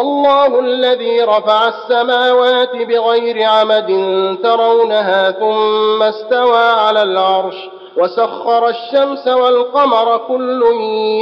الله الذي رفع السماوات بغير عمد ترونها ثم استوى على العرش وسخر الشمس والقمر كل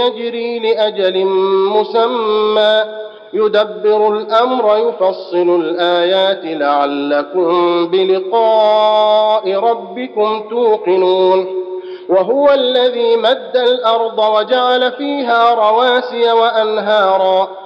يجري لأجل مسمى. يدبر الأمر يفصل الآيات لعلكم بلقاء ربكم توقنون. وهو الذي مد الأرض وجعل فيها رواسي وأنهارا.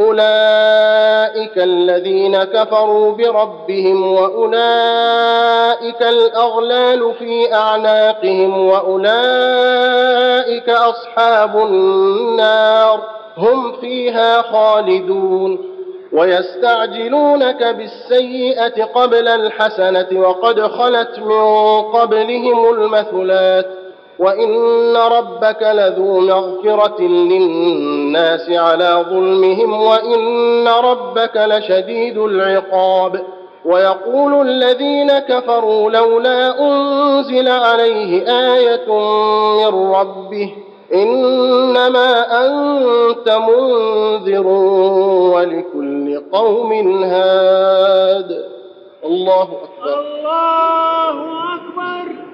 أولئك الذين كفروا بربهم وأولئك الأغلال في أعناقهم وأولئك أصحاب النار هم فيها خالدون ويستعجلونك بالسيئة قبل الحسنة وقد خلت من قبلهم المثلات وإن ربك لذو مغفرة للناس على ظلمهم وإن ربك لشديد العقاب. ويقول الذين كفروا لولا أنزل عليه آية من ربه إنما أنت منذر ولكل قوم هاد. الله أكبر. الله أكبر.